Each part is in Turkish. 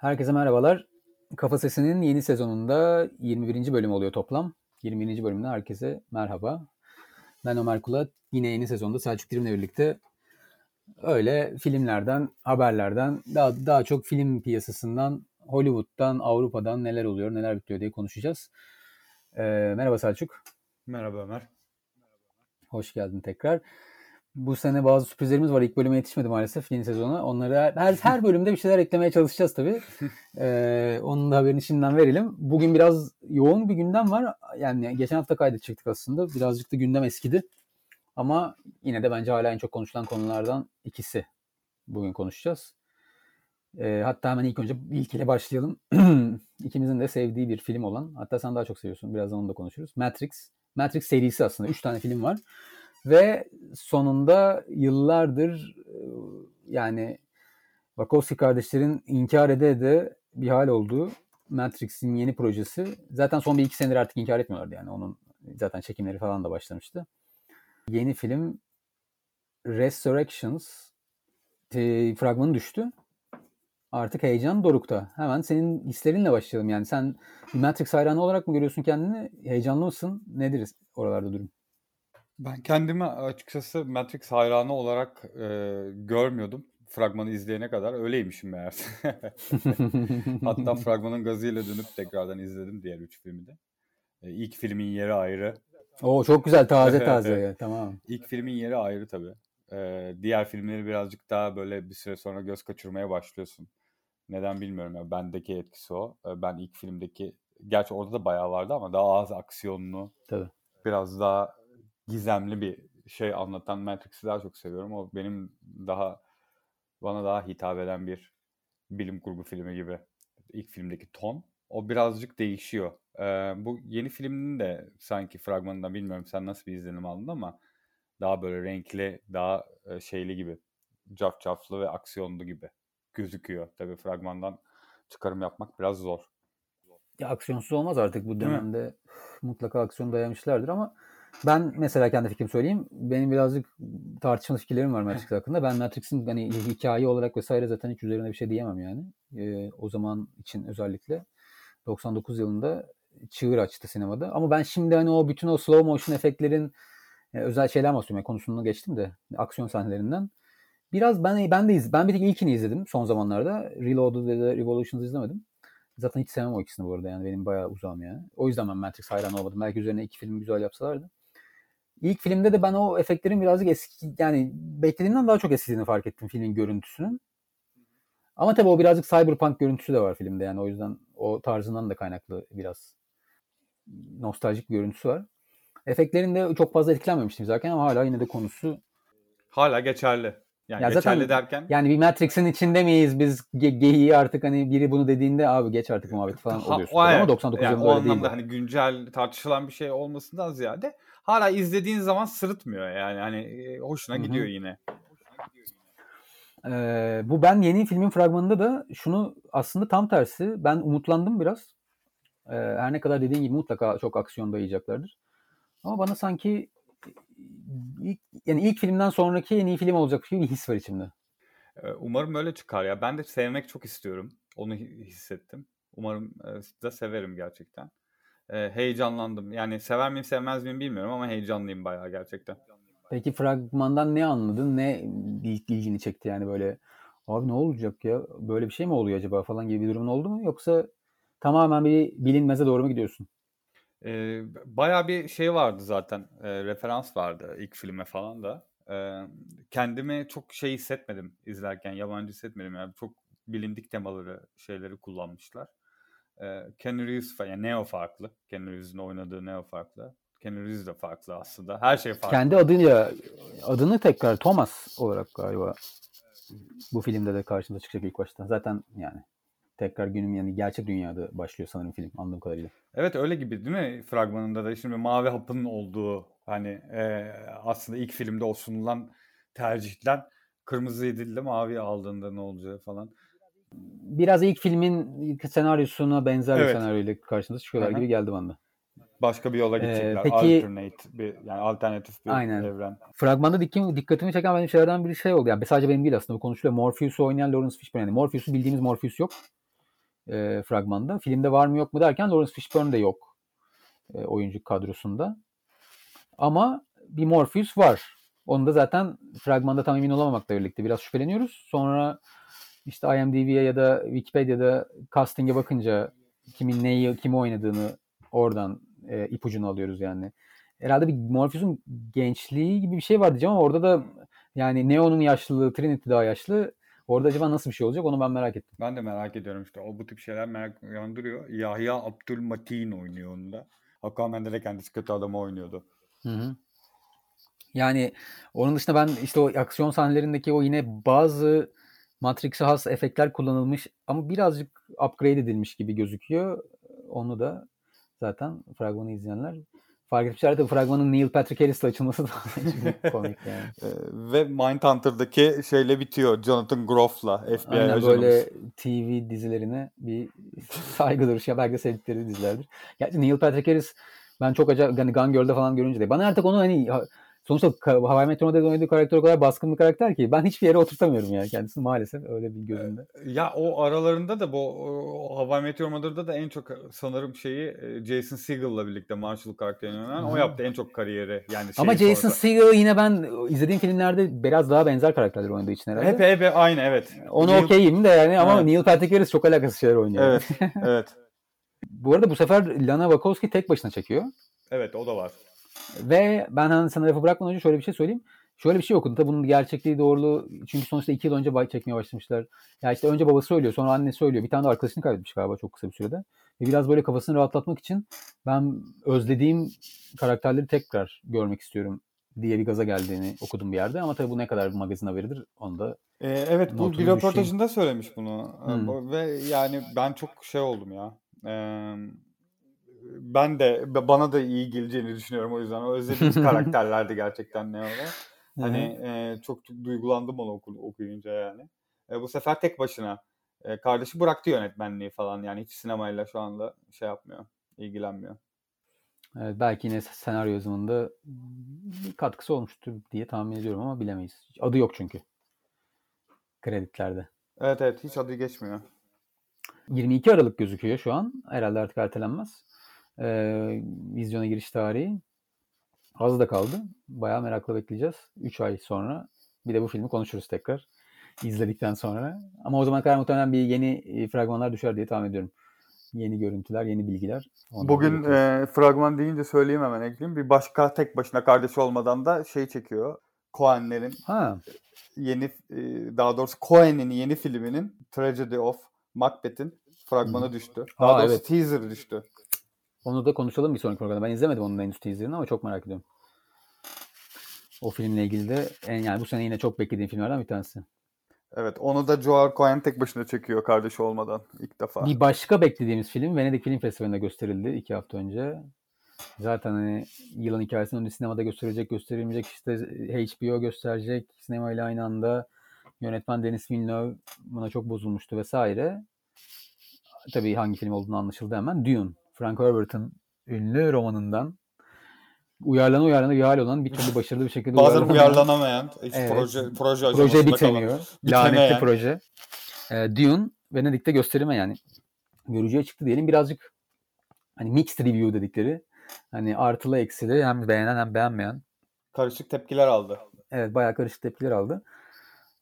Herkese merhabalar. Kafa Sesi'nin yeni sezonunda 21. bölüm oluyor toplam. 21. bölümde herkese merhaba. Ben Ömer Kulat. Yine yeni sezonda Selçuk Dirim'le birlikte öyle filmlerden, haberlerden, daha, daha çok film piyasasından, Hollywood'dan, Avrupa'dan neler oluyor, neler bitiyor diye konuşacağız. Ee, merhaba Selçuk. Merhaba Ömer. Hoş geldin tekrar. Bu sene bazı sürprizlerimiz var. İlk bölüme yetişmedi maalesef yeni sezona. Onları her, her bölümde bir şeyler eklemeye çalışacağız tabii. Ee, onun da haberini şimdiden verelim. Bugün biraz yoğun bir gündem var. Yani geçen hafta kaydedecektik aslında. Birazcık da gündem eskidi. Ama yine de bence hala en çok konuşulan konulardan ikisi bugün konuşacağız. Ee, hatta hemen ilk önce ilkiyle başlayalım. İkimizin de sevdiği bir film olan, hatta sen daha çok seviyorsun. Birazdan onu da konuşuruz. Matrix. Matrix serisi aslında. Üç tane film var. Ve sonunda yıllardır e, yani Wachowski kardeşlerin inkar ede ede bir hal olduğu Matrix'in yeni projesi. Zaten son bir iki senedir artık inkar etmiyorlardı yani. Onun zaten çekimleri falan da başlamıştı. Yeni film Resurrections e, fragmanı düştü. Artık heyecan dorukta. Hemen senin hislerinle başlayalım. Yani sen Matrix hayranı olarak mı görüyorsun kendini? Heyecanlı mısın? Nedir oralarda durum? Ben kendimi açıkçası Matrix hayranı olarak e, görmüyordum. Fragmanı izleyene kadar öyleymişim meğerse. Hatta fragmanın gazıyla dönüp tekrardan izledim diğer üç filmi de. E, ilk filmin yeri ayrı. Oo çok güzel taze taze. tamam. İlk filmin yeri ayrı tabii. E, diğer filmleri birazcık daha böyle bir süre sonra göz kaçırmaya başlıyorsun. Neden bilmiyorum ya. Bendeki etkisi o. Ben ilk filmdeki gerçi orada da bayağı vardı ama daha az aksiyonlu. Tabii. Biraz daha gizemli bir şey anlatan Matrix'i daha çok seviyorum. O benim daha bana daha hitap eden bir bilim kurgu filmi gibi. İlk filmdeki ton. O birazcık değişiyor. Ee, bu yeni filmin de sanki fragmanında bilmiyorum sen nasıl bir izlenim aldın ama daha böyle renkli, daha şeyli gibi. Cafcaflı ve aksiyonlu gibi gözüküyor. Tabii fragmandan çıkarım yapmak biraz zor. Ya aksiyonsuz olmaz artık bu dönemde. Mutlaka aksiyon dayamışlardır ama ben mesela kendi fikrimi söyleyeyim. Benim birazcık tartışmalı fikirlerim var Matrix hakkında. Ben Matrix'in hani hikaye olarak vesaire zaten hiç üzerine bir şey diyemem yani. Ee, o zaman için özellikle 99 yılında çığır açtı sinemada. Ama ben şimdi hani o bütün o slow motion efektlerin e, özel şeyler bahsediyorum. Yani konusunu geçtim de aksiyon sahnelerinden. Biraz ben ben de iz, ben bir tek ilkini izledim son zamanlarda. Reloaded ve de Revolutions izlemedim. Zaten hiç sevmem o ikisini bu arada yani benim bayağı uzağım yani. O yüzden ben Matrix hayran olmadım. Belki üzerine iki film güzel yapsalardı. İlk filmde de ben o efektlerin birazcık eski yani beklediğimden daha çok eskidiğini fark ettim filmin görüntüsünün. Ama tabii o birazcık cyberpunk görüntüsü de var filmde yani o yüzden o tarzından da kaynaklı biraz nostaljik bir görüntüsü var. Efektlerin de çok fazla etkilenmemiştim zaten ama hala yine de konusu hala geçerli. Yani ya geçerli zaten, derken yani bir Matrix'in içinde miyiz biz ge- geyiği artık hani biri bunu dediğinde abi geç artık muhabbet falan oluyorsun. Ha, ama 99 yani yılında öyle değil. O anlamda hani güncel tartışılan bir şey olmasından ziyade hala izlediğin zaman sırıtmıyor yani hani hoşuna Hı-hı. gidiyor yine. Ee, bu ben yeni filmin fragmanında da şunu aslında tam tersi ben umutlandım biraz. Ee, her ne kadar dediğin gibi mutlaka çok aksiyon dayayacaklardır. Ama bana sanki ilk, yani ilk filmden sonraki en iyi film olacak gibi bir his var içimde. Umarım öyle çıkar ya. Ben de sevmek çok istiyorum. Onu hissettim. Umarım da severim gerçekten e, heyecanlandım. Yani sever miyim sevmez miyim bilmiyorum ama heyecanlıyım bayağı gerçekten. Peki fragmandan ne anladın? Ne ilgini çekti yani böyle abi ne olacak ya böyle bir şey mi oluyor acaba falan gibi bir durumun oldu mu? Yoksa tamamen bir bilinmeze doğru mu gidiyorsun? E, bayağı bir şey vardı zaten. E, referans vardı ilk filme falan da. E, kendimi çok şey hissetmedim izlerken. Yabancı hissetmedim. Yani çok bilindik temaları şeyleri kullanmışlar. E, Ken Reeves yani Neo farklı. Ken Reeves'in oynadığı Neo farklı. Ken Reeves de farklı aslında. Her şey farklı. Kendi adıyla adını tekrar Thomas olarak galiba bu filmde de karşımıza çıkacak ilk başta. Zaten yani tekrar günüm yani gerçek dünyada başlıyor sanırım film anladığım kadarıyla. Evet öyle gibi değil mi? Fragmanında da şimdi mavi hapın olduğu hani e, aslında ilk filmde o sunulan tercihten kırmızı değil mavi aldığında ne olacağı falan biraz ilk filmin senaryosuna benzer evet. bir senaryoyla karşımıza çıkıyorlar Hı-hı. gibi geldi bana. Başka bir yola ee, gidecekler. Ee, peki, Alternate bir yani alternatif bir aynen. evren. Fragmanda dikkim, dikkatimi çeken benim şeylerden bir şey oldu. Yani sadece benim değil aslında bu konuşuluyor. Morpheus'u oynayan Lawrence Fishburne. Yani Morpheus'u bildiğimiz Morpheus yok. e, fragmanda. Filmde var mı yok mu derken Lawrence Fishburne de yok e, oyuncu kadrosunda. Ama bir Morpheus var. Onu da zaten fragmanda tam emin olamamakla birlikte biraz şüpheleniyoruz. Sonra işte IMDb'ye ya da Wikipedia'da casting'e bakınca kimin neyi kimi oynadığını oradan e, ipucunu alıyoruz yani. Herhalde bir Morpheus'un gençliği gibi bir şey var diyeceğim ama orada da yani Neo'nun yaşlılığı, Trinity daha yaşlı. Orada acaba nasıl bir şey olacak onu ben merak ettim. Ben de merak ediyorum işte. O bu tip şeyler merak uyandırıyor. Yahya Abdülmatin oynuyor onu da. Aquaman'da da kendisi kötü adamı oynuyordu. Hı hı. Yani onun dışında ben işte o aksiyon sahnelerindeki o yine bazı Matrix'e has efektler kullanılmış ama birazcık upgrade edilmiş gibi gözüküyor. Onu da zaten fragmanı izleyenler fark etmişler de fragmanın Neil Patrick Harris'le açılması da komik yani. Ee, ve Mindhunter'daki şeyle bitiyor. Jonathan Groff'la FBI Aynen ajanımız. böyle TV dizilerine bir saygı duruşu. Ya belki de sevdikleri dizilerdir. Gerçi Neil Patrick Harris ben çok acayip hani Gun Girl'de falan görünce de bana artık onu hani sonuçta Hawaii Metro'da oynadığı karakter o kadar baskın bir karakter ki ben hiçbir yere oturtamıyorum yani kendisini maalesef öyle bir gözümde. Ya o aralarında da bu o, Hawaii Mother'da da en çok sanırım şeyi e, Jason Segel'la birlikte Marshall karakterini oynayan o yaptı en çok kariyeri. Yani Ama Jason. Segel yine ben izlediğim filmlerde biraz daha benzer karakterler oynadığı için herhalde. hep hep aynı evet. Onu Neil- okeyim de yani ama Evet. Neil Patrick Harris çok alakasız şeyler oynuyor. Evet. evet. Bu arada bu sefer Lana Wachowski tek başına çekiyor. Evet o da var. Ve ben hani sana lafı bırakmadan önce şöyle bir şey söyleyeyim. Şöyle bir şey okudum. Tabii bunun gerçekliği doğruluğu çünkü sonuçta iki yıl önce çekmeye başlamışlar. Ya işte önce babası söylüyor sonra annesi söylüyor. Bir tane de arkadaşını kaybetmiş galiba çok kısa bir sürede. Ve biraz böyle kafasını rahatlatmak için ben özlediğim karakterleri tekrar görmek istiyorum diye bir gaza geldiğini okudum bir yerde. Ama tabii bu ne kadar bir magazin haberidir onu da Ee, evet bu bir röportajında söylemiş bunu. Ee, Hmm. Ve yani ben çok şey oldum ya. Ee, ben de bana da iyi geleceğini düşünüyorum o yüzden. O özlediğimiz karakterlerdi gerçekten ne öyle. Hani e, çok, çok duygulandım onu oku- okuyunca yani. E, bu sefer tek başına. E, kardeşi bıraktı yönetmenliği falan yani hiç sinemayla şu anda şey yapmıyor, ilgilenmiyor. Evet, belki yine senaryo yazımında bir katkısı olmuştur diye tahmin ediyorum ama bilemeyiz. Adı yok çünkü. Kreditlerde. Evet evet hiç adı geçmiyor. 22 Aralık gözüküyor şu an. Herhalde artık ertelenmez. Ee, vizyona giriş tarihi. Az da kaldı. Bayağı merakla bekleyeceğiz. 3 ay sonra bir de bu filmi konuşuruz tekrar. izledikten sonra. Ama o zamana kadar muhtemelen bir yeni e, fragmanlar düşer diye tahmin ediyorum. Yeni görüntüler, yeni bilgiler. Onları Bugün e, fragman deyince söyleyeyim hemen ekleyeyim. Bir başka tek başına kardeşi olmadan da şey çekiyor. Coen'lerin Ha, yeni e, daha doğrusu Coen'in yeni filminin Tragedy of Macbeth'in fragmanı düştü. Daha Aa, doğrusu evet. teaser düştü. Onu da konuşalım bir sonraki programda. Ben izlemedim onun henüz teaserını ama çok merak ediyorum. O filmle ilgili de en, yani bu sene yine çok beklediğim filmlerden bir tanesi. Evet onu da Joel Coen tek başına çekiyor kardeşi olmadan ilk defa. Bir başka beklediğimiz film Venedik Film Festivali'nde gösterildi iki hafta önce. Zaten hani yılın hikayesini önce sinemada gösterecek, gösterilmeyecek işte HBO gösterecek sinema ile aynı anda. Yönetmen Denis Villeneuve buna çok bozulmuştu vesaire. Tabii hangi film olduğunu anlaşıldı hemen. Dune. Frank Herbert'ın ünlü romanından uyarlana uyarlana hal olan bir türlü başarılı bir şekilde Bazen uyarlanamayan- Evet. proje proje proje kalan. bitemiyor. Lanetli proje. Ee, Dune Venedik'te gösterime yani görücüye çıktı diyelim birazcık hani mixed review dedikleri hani artılı eksili hem beğenen hem beğenmeyen Karışık tepkiler aldı. evet bayağı karışık tepkiler aldı.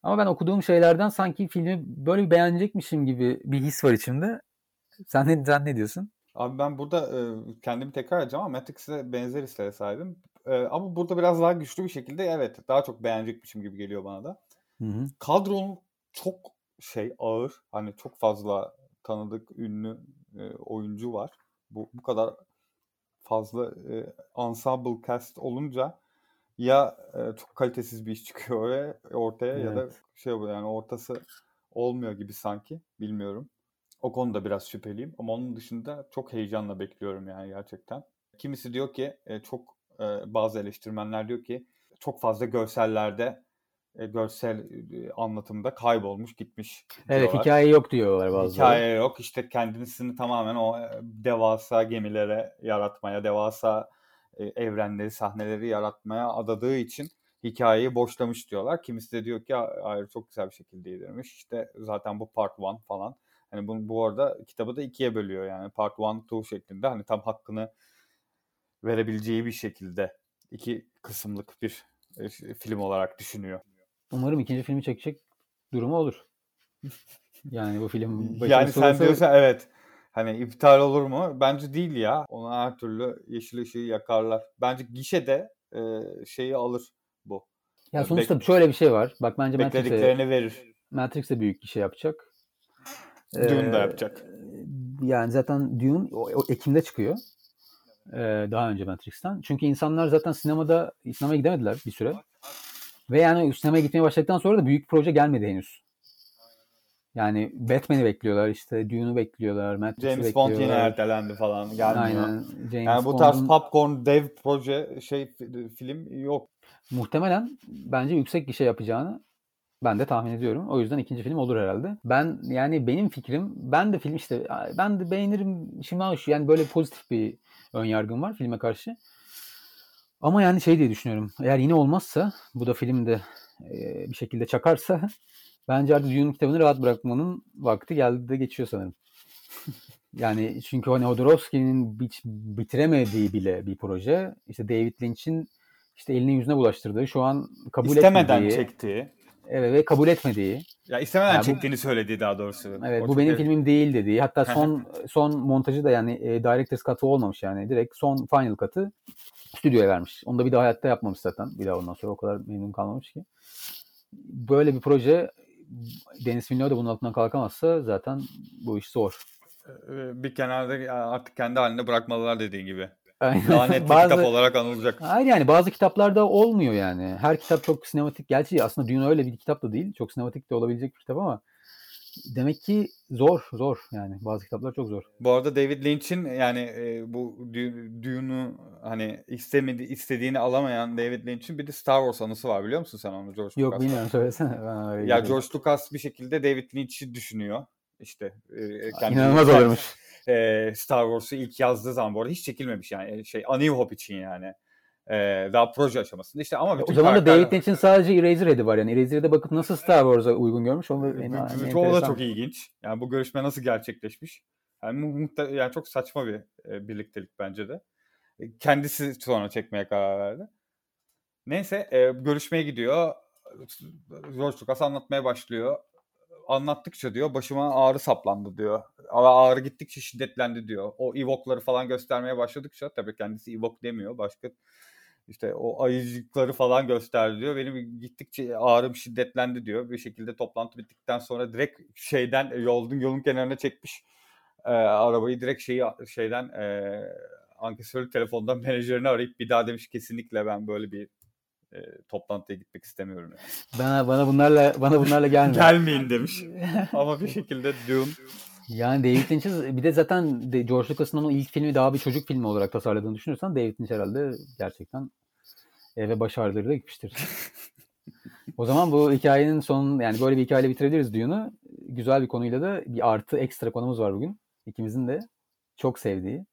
Ama ben okuduğum şeylerden sanki filmi böyle beğenecekmişim gibi bir his var içimde. Sen ne, sen ne diyorsun? Abi ben burada e, kendimi tekrar edeceğim ama Matrix'e benzer hislere sahibim. E, ama burada biraz daha güçlü bir şekilde evet daha çok beğenecekmişim gibi geliyor bana da. Hı hı. Kadronun çok şey ağır hani çok fazla tanıdık ünlü e, oyuncu var. Bu bu kadar fazla e, ensemble cast olunca ya e, çok kalitesiz bir iş çıkıyor ve ortaya ya da Evet. şey oluyor yani ortası olmuyor gibi sanki bilmiyorum. O konuda biraz şüpheliyim ama onun dışında çok heyecanla bekliyorum yani gerçekten. Kimisi diyor ki e, çok e, bazı eleştirmenler diyor ki çok fazla görsellerde e, görsel anlatımda kaybolmuş gitmiş Evet diyorlar. hikaye yok diyorlar bazıları. Hikaye yok. İşte kendisini tamamen o devasa gemilere yaratmaya, devasa evrenleri, sahneleri yaratmaya adadığı için hikayeyi boşlamış diyorlar. Kimisi de diyor ki "Ha- hayır çok güzel bir şekilde yedirmiş. İşte zaten bu part one falan. Hani bunu bu arada kitabı da ikiye bölüyor yani part 1 2 şeklinde hani tam hakkını verebileceği bir şekilde iki kısımlık bir film olarak düşünüyor. Umarım ikinci filmi çekecek durumu olur. Yani bu film Yani sen diyorsan evet. Hani iptal olur mu? Bence değil ya. Ona her türlü yeşil ışığı yakarlar. Bence gişede e, şeyi alır bu. Ya sonuçta Bek- şöyle bir şey var. Bak bence Matrix'e, verir. Matrix de büyük bir şey yapacak. Dune ee, da yapacak. Yani zaten Dune o, o Ekim'de çıkıyor. Ee, daha önce Matrix'ten. Çünkü insanlar zaten sinemada sinemaya gidemediler bir süre. Ve yani sinemaya gitmeye başladıktan sonra da büyük proje gelmedi henüz. Yani Batman'i bekliyorlar işte Dune'u bekliyorlar, Matrix'i James bekliyorlar. Bond yine ertelendi falan gelmiyor. Aynen. James yani bu tarz popcorn dev proje şey film yok. Muhtemelen bence yüksek bir şey yapacağını ben de tahmin ediyorum. O yüzden ikinci film olur herhalde. Ben yani benim fikrim ben de film işte ben de beğenirim şimdi yani böyle pozitif bir ön yargım var filme karşı. Ama yani şey diye düşünüyorum. Eğer yine olmazsa bu da filmde e, bir şekilde çakarsa bence artık Dune'un kitabını rahat bırakmanın vakti geldi de geçiyor sanırım. yani çünkü hani Hodorowski'nin bitiremediği bile bir proje. İşte David Lynch'in işte elini yüzüne bulaştırdığı, şu an kabul İstemeden etmediği. çektiği. Evet ve kabul etmediği. Ya istemeden yani çektiğini bu, söylediği daha doğrusu. Evet o bu benim filmim değil dediği. Hatta son son montajı da yani e, director's cut'ı olmamış yani. Direkt son final cut'ı stüdyoya vermiş. Onu da bir daha hayatta yapmamış zaten. Bir daha ondan sonra o kadar memnun kalmamış ki. Böyle bir proje Deniz Villeneuve de bunun altından kalkamazsa zaten bu iş zor. Ee, bir kenarda artık kendi halinde bırakmalılar dediğin gibi. Lanetli bazı, kitap olarak anılacak. Hayır yani bazı kitaplarda olmuyor yani. Her kitap çok sinematik. Gerçi aslında Dune öyle bir kitap da değil. Çok sinematik de olabilecek bir kitap ama demek ki zor zor yani. Bazı kitaplar çok zor. Bu arada David Lynch'in yani e, bu Dune'u hani istemedi istediğini alamayan David Lynch'in bir de Star Wars anısı var biliyor musun sen onu George Yok Lucas? bilmiyorum söylesene. Ya George Lucas bir şekilde David Lynch'i düşünüyor. İşte e, kendi İnanılmaz olurmuş e, Star Wars'u ilk yazdığı zaman bu arada hiç çekilmemiş yani şey A New Hope için yani. E, daha proje aşamasında işte ama o zaman da David Lynch'in sadece Eraserhead'i var yani Eraserhead'e bakıp nasıl Star Wars'a uygun görmüş onu en, en o da çok ilginç. Yani bu görüşme nasıl gerçekleşmiş? Yani, muhte- yani çok saçma bir e, birliktelik bence de. E, kendisi sonra çekmeye karar verdi. Neyse e, görüşmeye gidiyor. George Lucas anlatmaya başlıyor anlattıkça diyor başıma ağrı saplandı diyor. Ağrı gittikçe şiddetlendi diyor. O evokları falan göstermeye başladıkça tabii kendisi evok demiyor. Başka işte o ayıcıkları falan gösterdi diyor. Benim gittikçe ağrım şiddetlendi diyor. Bir şekilde toplantı bittikten sonra direkt şeyden yolun yolun kenarına çekmiş e, arabayı direkt şeyi şeyden e, ankesörlü telefondan menajerini arayıp bir daha demiş kesinlikle ben böyle bir e, toplantıya gitmek istemiyorum. Yani. Bana bana bunlarla bana bunlarla gelme. Gelmeyin demiş. Ama bir şekilde Dune yani David Lynch'in bir de zaten George Lucas'ın onun ilk filmi daha bir çocuk filmi olarak tasarladığını düşünürsen David Lynch herhalde gerçekten eve başarıları da gitmiştir. o zaman bu hikayenin son yani böyle bir hikayeyle bitirebiliriz Dune'u. Güzel bir konuyla da bir artı ekstra konumuz var bugün. İkimizin de çok sevdiği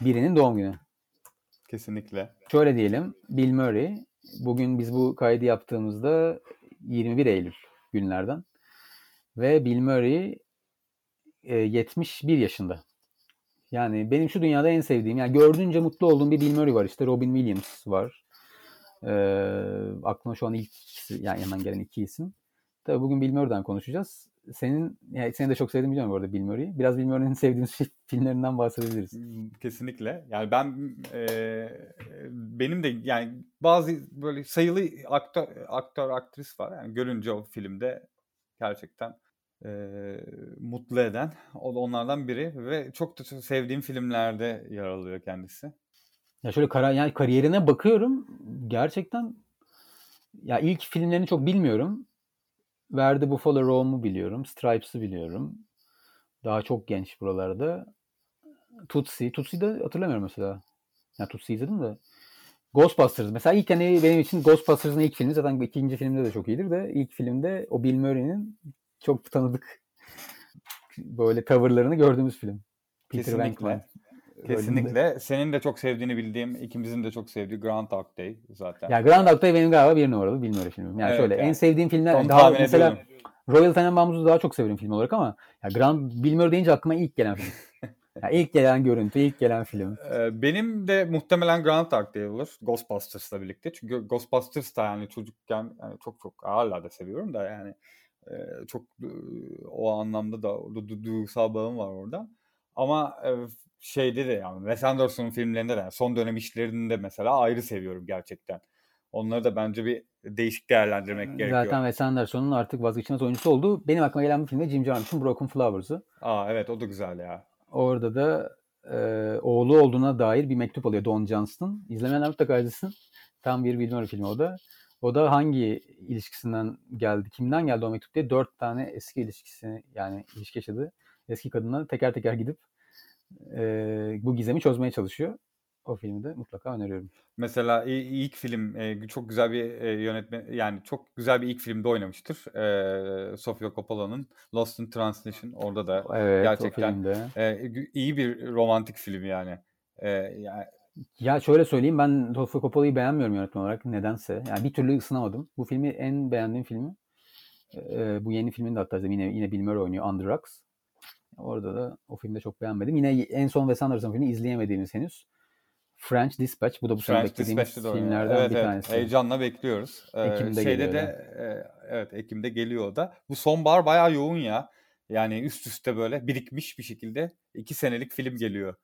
birinin doğum günü. Kesinlikle. Şöyle diyelim. Bill Murray Bugün biz bu kaydı yaptığımızda 21 Eylül günlerden. Ve Bill Murray e, 71 yaşında. Yani benim şu dünyada en sevdiğim, yani gördüğünce mutlu olduğum bir Bill Murray var. İşte Robin Williams var. E, aklıma şu an ilk yani hemen gelen iki isim. Tabii bugün Bill Murray'den konuşacağız senin yani seni de çok sevdiğimi biliyorum bu arada Bill Murray'i. Biraz Bill Murray'nin sevdiğimiz şey, filmlerinden bahsedebiliriz. Hmm, kesinlikle. Yani ben e, benim de yani bazı böyle sayılı aktör aktör aktris var. Yani görünce o filmde gerçekten e, mutlu eden o da onlardan biri ve çok da sevdiğim filmlerde yer alıyor kendisi. Ya şöyle kara, yani kariyerine bakıyorum gerçekten ya ilk filmlerini çok bilmiyorum Verdi Buffalo Roam'u biliyorum. Stripes'ı biliyorum. Daha çok genç buralarda. Tutsi. Tutsi'yi de hatırlamıyorum mesela. Yani Tutsi'yi izledim de. Ghostbusters. Mesela ilk hani benim için Ghostbusters'ın ilk filmi zaten ikinci filmde de çok iyidir de ilk filmde o Bill Murray'nin çok tanıdık böyle tavırlarını gördüğümüz film. Peter Kesinlikle. Venkman. Kesinlikle. Senin de çok sevdiğini bildiğim, ikimizin de çok sevdiği Groundhog Day zaten. Ya Groundhog Day benim galiba bir numaralı bilmiyorum filmim. Yani evet, şöyle yani. en sevdiğim filmler Onu daha mesela ediyorum. Royal Tenenbaums'u daha çok severim film olarak ama ya Grand Murray deyince aklıma ilk gelen film. ya ilk gelen görüntü, ilk gelen film. Ee, benim de muhtemelen Grand Ark diye olur. Ghostbusters'la birlikte. Çünkü Ghostbusters da yani çocukken yani çok çok hala da seviyorum da yani e, çok e, o anlamda da du- du- duygusal bağım var orada. Ama e, şeyde de yani Wes Anderson'un filmlerinde de yani son dönem işlerini de mesela ayrı seviyorum gerçekten. Onları da bence bir değişik değerlendirmek gerekiyor. Zaten Wes Anderson'un artık vazgeçilmez oyuncusu olduğu benim aklıma gelen bir film de Jim Jarmusch'un Broken Flowers'ı. Aa evet o da güzel ya. Orada da e, oğlu olduğuna dair bir mektup alıyor Don Johnston. İzlemeyenler mutlaka izlesin. Tam bir Bill filmi o da. O da hangi ilişkisinden geldi, kimden geldi o mektup diye dört tane eski ilişkisini yani ilişki yaşadığı eski kadınla teker teker gidip e, bu gizemi çözmeye çalışıyor. O filmi de mutlaka öneriyorum. Mesela i- ilk film e, çok güzel bir e, yönetmen yani çok güzel bir ilk filmde oynamıştır. E, Sofia Coppola'nın Lost in Translation orada da Evet Gerçekten. e, iyi bir romantik film yani. E, yani Ya şöyle söyleyeyim ben Sofia Coppola'yı beğenmiyorum yönetmen olarak nedense. Yani bir türlü ısınamadım. Bu filmi en beğendiğim filmi. Bu yeni filmin de hatta yine yine Bill Murray oynuyor Under Rocks. Orada da o filmde çok beğenmedim. Yine en son Wes Anderson filmi izleyemediğimiz henüz. French Dispatch. Bu da bu sene beklediğimiz filmlerden Evet, bir evet. tanesi. Heyecanla bekliyoruz. E, Ekim'de şeyde geliyor, de e, evet Ekim'de geliyor o da. Bu sonbahar bayağı yoğun ya. Yani üst üste böyle birikmiş bir şekilde iki senelik film geliyor.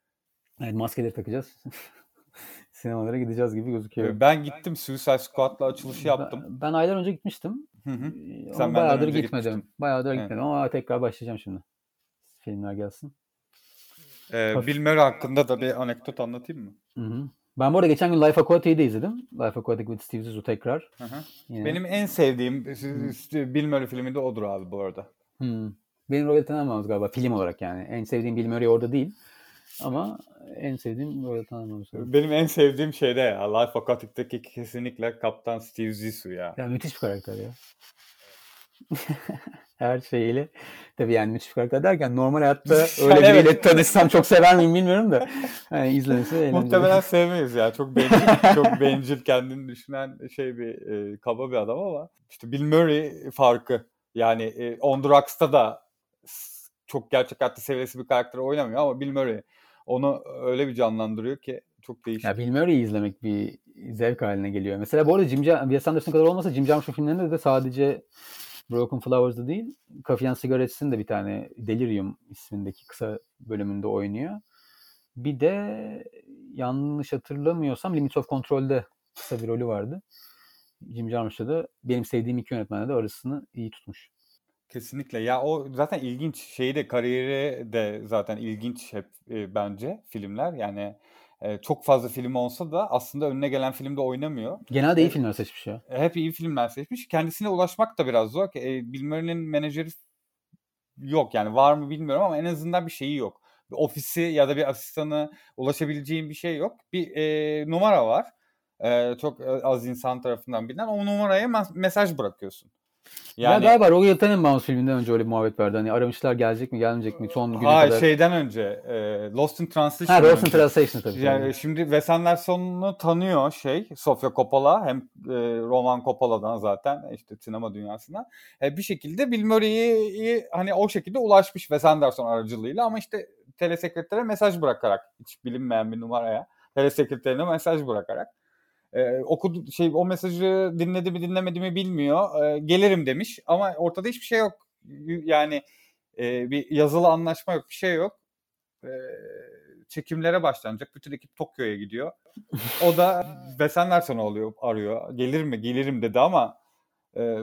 Evet, maskeleri takacağız. Sinemalara gideceğiz gibi gözüküyor. Ben gittim Suicide Squad'la açılışı yaptım. Ben, ben aylar önce gitmiştim. Hı hı. Ee, Sen bayağıdır gitmedim. gitmiştin. Bayağıdır Evet. gitmedim ama tekrar başlayacağım şimdi. Filmler gelsin. Ee, Hafif- Bill Murray hakkında da bir anekdot anlatayım mı? Hı hı. Ben bu arada geçen gün Life Aquatic'i de izledim. Life Aquatic with Steve Zissou tekrar. Hı hı. Benim en sevdiğim Bill Murray filmi de odur abi bu arada. Hmm. Benim Royal Tenenbaums galiba film olarak yani. En sevdiğim Bill Murray orada değil. Ama en sevdiğim Tenenbaums. galiba. Benim en sevdiğim şey de ya Life Aquatic'teki kesinlikle Kaptan Steve Zissou ya. Ya müthiş bir karakter ya. Her şeyiyle. Tabii yani müthiş karakter derken normal hayatta öyle Yani biriyle evet. tanışsam çok sever miyim bilmiyorum da. Yani izlemesi eğlenceli. Muhtemelen sevmeyiz ya. Çok bencil, çok bencil kendini düşünen şey bir e, kaba bir adam ama işte Bill Murray farkı. Yani e, On The Rocks'ta da çok gerçek hayatta seviyesi bir karakter oynamıyor ama Bill Murray onu öyle bir canlandırıyor ki çok değişik. Ya Bill Murray'i izlemek bir zevk haline geliyor. Mesela bu arada Jim Jar- Wes Anderson kadar olmasa Jim Jarmusch'un filmlerinde de sadece Broken Flowers'da değil, Coffee and Cigarettes'in de bir tane Delirium ismindeki kısa bölümünde oynuyor. Bir de yanlış hatırlamıyorsam Limits of Control'de kısa bir rolü vardı. Jim Jarmusch'ta da benim sevdiğim iki yönetmenle de arasını iyi tutmuş. Kesinlikle. Ya o zaten ilginç. Şeyi de kariyeri de zaten ilginç hep e, bence filmler. Yani e, çok fazla film olsa da aslında önüne gelen filmde oynamıyor. Genelde iyi filmler seçmiş ya. Hep iyi filmler seçmiş. Kendisine ulaşmak da biraz zor. E, Bill Murray'nin menajeri yok yani var mı bilmiyorum ama en azından bir şeyi yok. Bir ofisi ya da bir asistanı ulaşabileceğin bir şey yok. Bir e, numara var. E, çok az insan tarafından bilinen. O numaraya mes- mesaj bırakıyorsun. Ya galiba Royal Tenenbaums filminden önce öyle bir muhabbet vardı. Hani aramışlar gelecek mi gelmeyecek mi son güne Hayır kadar. şeyden önce e, Lost in Translation. ha Lost in. Translation tabii. Yani şimdi Wes Anderson'u tanıyor şey Sofia Coppola hem e, Roman Coppola'dan zaten işte sinema dünyasından. E, bir şekilde Bill Murray'i hani o şekilde ulaşmış Wes Anderson aracılığıyla ama işte telesekretere mesaj bırakarak hiç bilinmeyen bir numaraya telesekreterine mesaj bırakarak e, okudu şey o mesajı dinledi mi dinlemedi mi bilmiyor. E, gelirim demiş ama ortada hiçbir şey yok. Yani e, bir yazılı anlaşma yok, bir şey yok. E, çekimlere başlanacak. Bütün ekip Tokyo'ya gidiyor. O da Wes Anderson'u oluyor, arıyor. Gelir mi? Gelirim dedi ama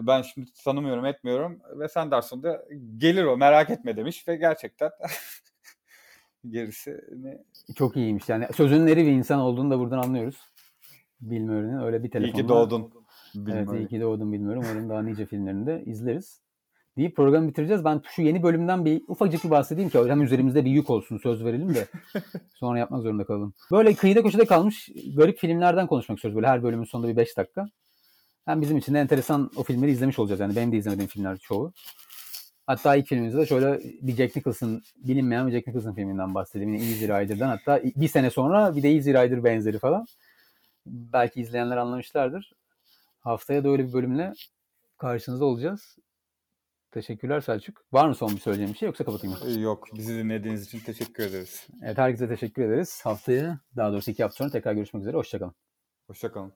ben şimdi tanımıyorum, etmiyorum. Wes Anderson da gelir o merak etme demiş ve gerçekten gerisini Çok iyiymiş. Yani sözünün eri bir insan olduğunu da buradan anlıyoruz. Murray'nin öyle bir iyi telefonla. ki doğdun. Bill Evet iyi ki doğdun bilmiyorum. Umarım daha nice filmlerini de izleriz. Deyip programı bitireceğiz. Ben şu yeni bölümden bir ufacık bir bahsedeyim ki hem üzerimizde bir yük olsun söz verelim de sonra yapmak zorunda kalalım. Böyle kıyıda köşede kalmış garip filmlerden konuşmak istiyoruz. Böyle her bölümün sonunda bir 5 dakika. Hem bizim için de enteresan o filmleri izlemiş olacağız. Yani benim de izlemediğim filmler çoğu. Hatta ilk filmimizde de şöyle bir Jack Nicholson, bilinmeyen bir Jack Nicholson filminden bahsedeyim. Yine Easy Rider'dan. Hatta bir sene sonra bir de Easy Rider benzeri falan. Belki izleyenler anlamışlardır. Haftaya da öyle bir bölümle karşınızda olacağız. Teşekkürler Selçuk. Var mı son bir söyleyeceğim bir şey yoksa kapatayım mı? Ee, Yok. Bizi dinlediğiniz için teşekkür ederiz. Evet herkese teşekkür ederiz. Haftaya daha doğrusu iki hafta sonra tekrar görüşmek üzere. Hoşçakalın. Hoşçakalın.